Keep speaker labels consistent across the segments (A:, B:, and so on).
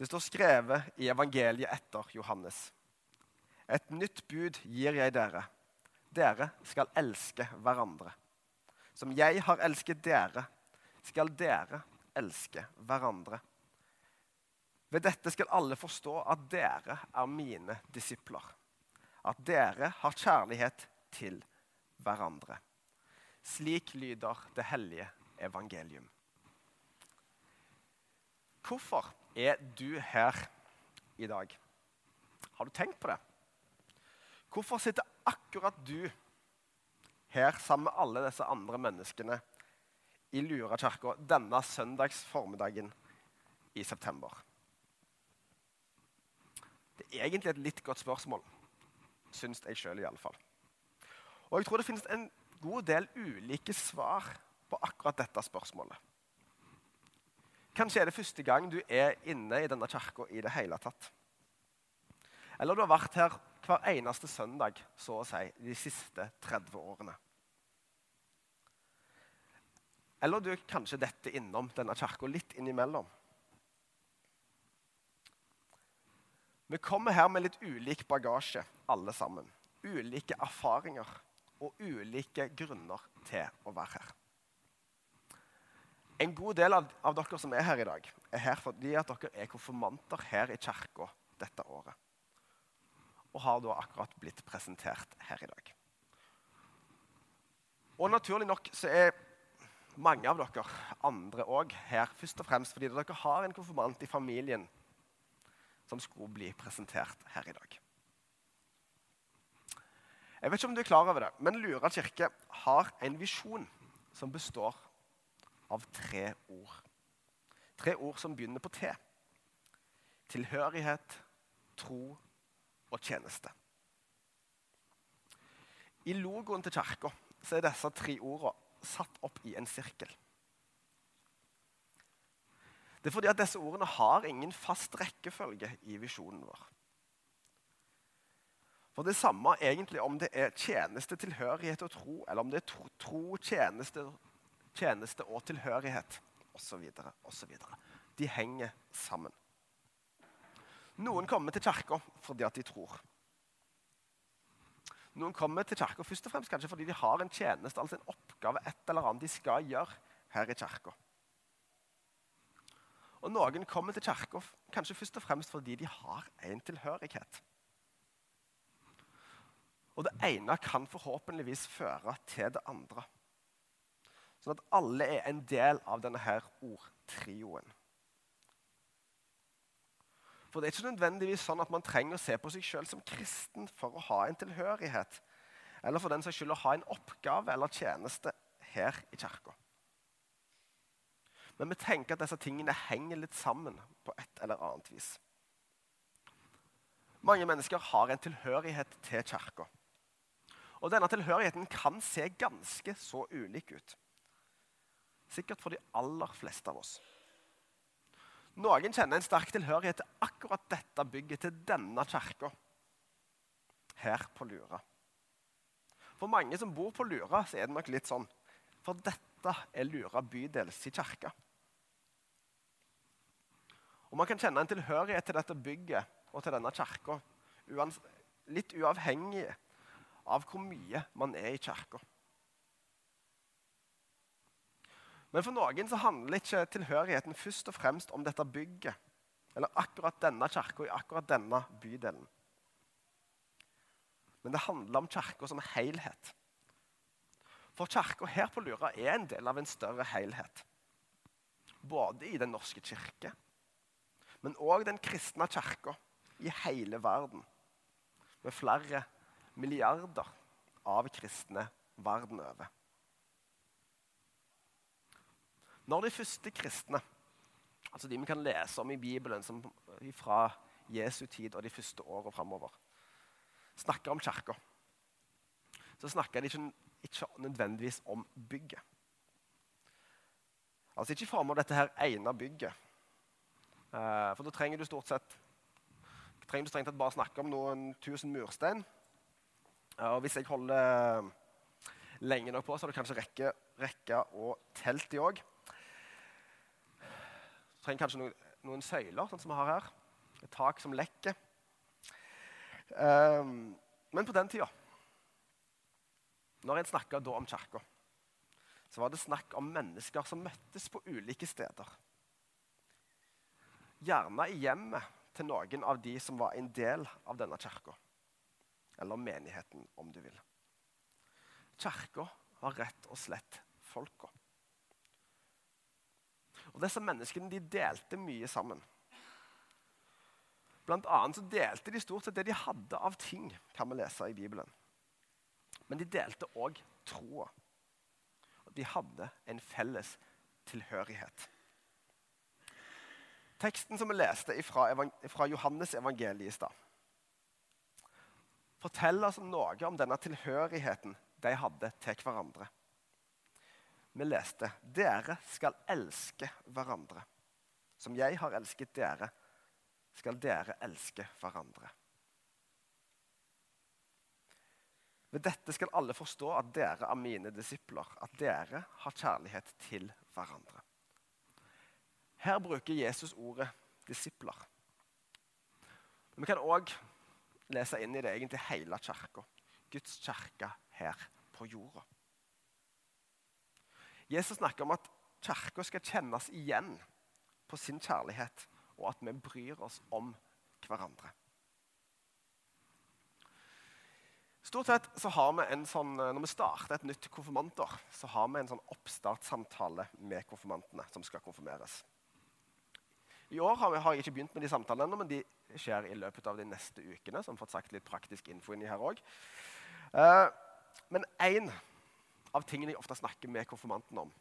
A: Det står skrevet i evangeliet etter Johannes. Et nytt bud gir jeg dere. Dere skal elske hverandre. Som jeg har elsket dere, skal dere elske hverandre. Ved dette skal alle forstå at dere er mine disipler. At dere har kjærlighet til hverandre. Slik lyder det hellige evangelium. Hvorfor er du her i dag? Har du tenkt på det? Hvorfor sitter akkurat du her sammen med alle disse andre menneskene i Lura kirke denne søndags formiddagen i september? Det er egentlig et litt godt spørsmål, syns jeg sjøl iallfall. Og jeg tror det finnes en god del ulike svar på akkurat dette spørsmålet. Kanskje er det første gang du er inne i denne kirka i det hele tatt. Eller du har vært her hver eneste søndag så å si, de siste 30 årene. Eller du kanskje detter innom denne kirka litt innimellom. Vi kommer her med litt ulik bagasje, alle sammen. Ulike erfaringer og ulike grunner til å være her. En god del av, av dere som er her i dag, er her fordi at dere er konfirmanter her i kirka dette året. Og har da akkurat blitt presentert her i dag. Og naturlig nok så er mange av dere andre òg her først og fremst fordi dere har en konfirmant i familien som skulle bli presentert her i dag. Jeg vet ikke om du er klar over det, men Lura kirke har en visjon som består av tre ord. Tre ord som begynner på T. Tilhørighet, tro og tjeneste. I logoen til kirka er disse tre ordene satt opp i en sirkel. Det er fordi at disse ordene har ingen fast rekkefølge i visjonen vår. For det samme egentlig om det er tjeneste, tilhørighet og tro, eller om det er tro, tro tjeneste, tjeneste og tilhørighet osv. osv. De henger sammen. Noen kommer til kirka fordi at de tror. Noen kommer til kirka først og fremst kanskje fordi de har en tjeneste, altså en oppgave, et eller annet de skal gjøre her i kirka. Og noen kommer til kirka kanskje først og fremst fordi de har en tilhørighet. Og det ene kan forhåpentligvis føre til det andre. Sånn at alle er en del av denne her ordtrioen. For det er ikke nødvendigvis sånn at man trenger å se på seg sjøl som kristen for å ha en tilhørighet, eller for den saks skyld å ha en oppgave eller tjeneste her i kirka. Men vi tenker at disse tingene henger litt sammen på et eller annet vis. Mange mennesker har en tilhørighet til kirka. Og denne tilhørigheten kan se ganske så ulik ut. Sikkert for de aller fleste av oss. Noen kjenner en sterk tilhørighet til akkurat dette bygget, til denne kirka her på Lura. For mange som bor på Lura, så er det nok litt sånn For dette er Lura bydels kirke. Og Man kan kjenne en tilhørighet til dette bygget og til denne kirka litt uavhengig av hvor mye man er i kirka. Men for noen så handler ikke tilhørigheten først og fremst om dette bygget. Eller akkurat denne kirka i akkurat denne bydelen. Men det handler om kirka som helhet. For kirka her på Lura er en del av en større helhet. Både i Den norske kirke, men òg den kristne kirka i hele verden. Med flere milliarder av kristne verden over. Når de første kristne, altså de vi kan lese om i Bibelen som fra Jesu tid og de første åra framover, snakker om kirka, så snakker de ikke, ikke, nødvendigvis om bygget. Altså ikke i form av dette her ene bygget. Eh, for da trenger du stort sett trenger du strengt tatt bare snakke om noen tusen murstein. Og hvis jeg holder lenge nok på, så har du kanskje rekke, rekke og telt de òg trenger kanskje noen, noen søyler, sånn som vi har her. Et tak som lekker. Um, men på den tida, når en snakka om kirka, så var det snakk om mennesker som møttes på ulike steder. Gjerne i hjemmet til noen av de som var en del av denne kirka. Eller menigheten, om du vil. Kirka var rett og slett folka. Og Disse menneskene de delte mye sammen. Blant annet så delte de stort sett det de hadde av ting, kan vi lese i Bibelen. Men de delte òg troa. De hadde en felles tilhørighet. Teksten som vi leste fra Johannes evangeliet i stad, forteller oss noe om denne tilhørigheten de hadde til hverandre vi leste dere skal elske hverandre. Som jeg har elsket dere, skal dere elske hverandre. Ved dette skal alle forstå at dere er mine disipler, at dere har kjærlighet til hverandre. Her bruker Jesus ordet 'disipler'. Vi kan òg lese inn i det egentlig hele kirka. Guds kirke her på jorda. Jesus snakker om at kirka skal kjennes igjen på sin kjærlighet, og at vi bryr oss om hverandre. Stort sett så har vi en sånn, Når vi starter et nytt konfirmantår, så har vi en sånn oppstartssamtale med konfirmantene som skal konfirmeres. I år har, vi, har jeg ikke begynt med de samtalene ennå, men de skjer i løpet av de neste ukene. som fått sagt litt praktisk info inni her også. Uh, men én av tingene jeg ofte snakker med konfirmanten om,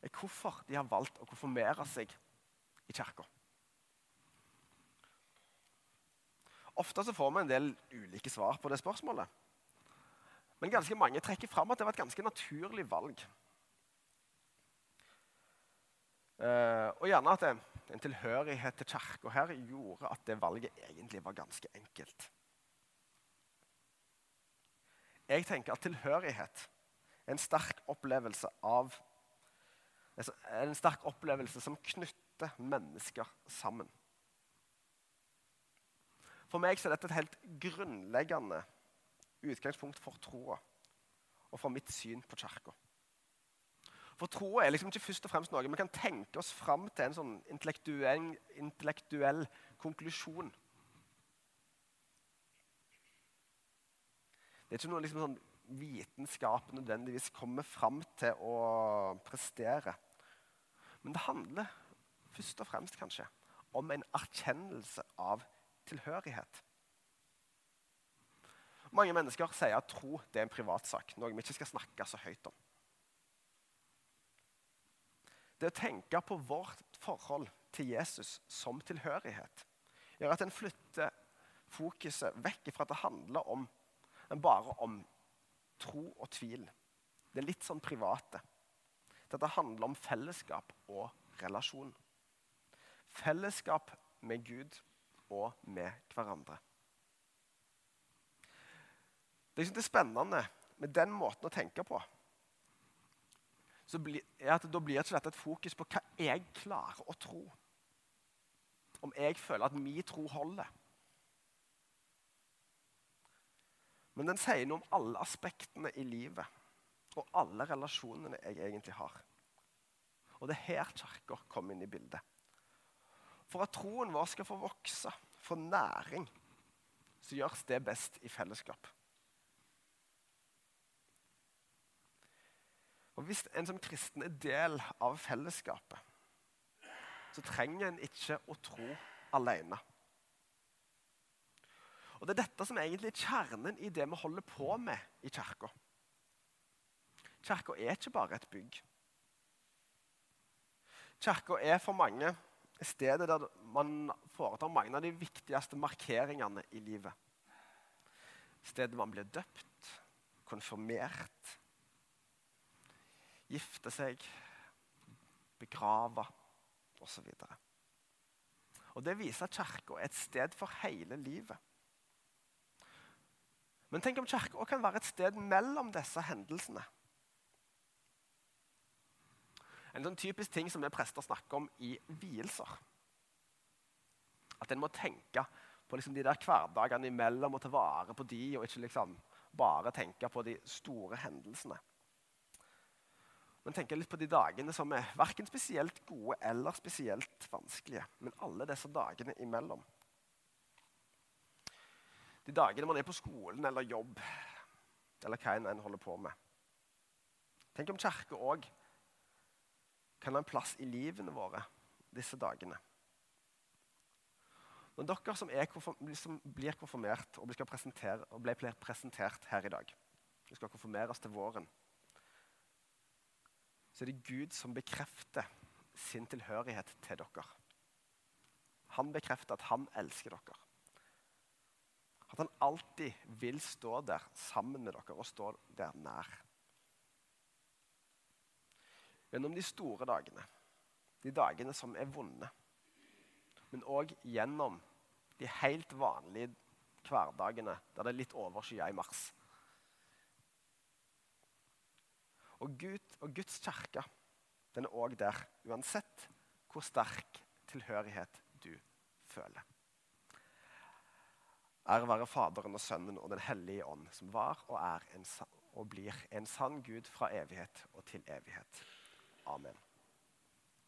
A: er hvorfor de har valgt å konfirmere seg i kirka. Ofte så får vi en del ulike svar på det spørsmålet. Men ganske mange trekker fram at det var et ganske naturlig valg. Uh, og gjerne at det, en tilhørighet til kirka her gjorde at det valget egentlig var ganske enkelt. Jeg tenker at tilhørighet en sterk opplevelse av En sterk opplevelse som knytter mennesker sammen. For meg er dette et helt grunnleggende utgangspunkt for troa og for mitt syn på kirka. For troa er liksom ikke først og fremst noe vi kan tenke oss fram til en sånn intellektuell, intellektuell konklusjon. Det er ikke noe liksom sånn vitenskap nødvendigvis kommer fram til å prestere. Men det handler først og fremst kanskje om en erkjennelse av tilhørighet. Mange mennesker sier at tro er en privatsak, noe vi ikke skal snakke så høyt om. Det å tenke på vårt forhold til Jesus som tilhørighet gjør at en flytter fokuset vekk fra at det handler om, bare om tro og tvil. Det er litt sånn private. Dette handler om fellesskap og relasjon. Fellesskap med Gud og med hverandre. Det som er spennende med den måten å tenke på, er at da blir ikke dette et fokus på hva jeg klarer å tro. Om jeg føler at min tro holder. Men den sier noe om alle aspektene i livet og alle relasjonene jeg egentlig har. Og det er her kirka kommer inn i bildet. For at troen vår skal få vokse, få næring, så gjøres det best i fellesskap. Og Hvis en som kristen er del av fellesskapet, så trenger en ikke å tro alene. Og Det er dette som er egentlig er kjernen i det vi holder på med i kirka. Kirka er ikke bare et bygg. Kirka er for mange stedet der man foretar mange av de viktigste markeringene i livet. Stedet man blir døpt, konfirmert, gifter seg, begrava osv. Og Det viser at kirka er et sted for hele livet. Men tenk om kirka kan være et sted mellom disse hendelsene. En sånn typisk ting som vi prester snakker om i vielser, At en må tenke på liksom de der hverdagene imellom og ta vare på de, og ikke liksom bare tenke på de store hendelsene. Men tenke litt på de dagene som er verken spesielt gode eller spesielt vanskelige, men alle disse dagene imellom. De dagene man er på skolen eller jobb, eller hva en holder på med. Tenk om kirke òg kan ha en plass i livene våre disse dagene. Når dere som, som blir konfirmert og, og ble presentert her i dag, vi skal konfirmeres til våren, så er det Gud som bekrefter sin tilhørighet til dere. Han bekrefter at han elsker dere. At han alltid vil stå der sammen med dere og stå der nær. Gjennom de store dagene, de dagene som er vonde, men òg gjennom de helt vanlige hverdagene der det er litt overskya i mars. Og, Gud, og Guds kirke den er òg der, uansett hvor sterk tilhørighet du føler. Ære være Faderen og Sønnen og Den hellige ånd, som var og er en, og blir en sann Gud fra evighet og til evighet. Amen.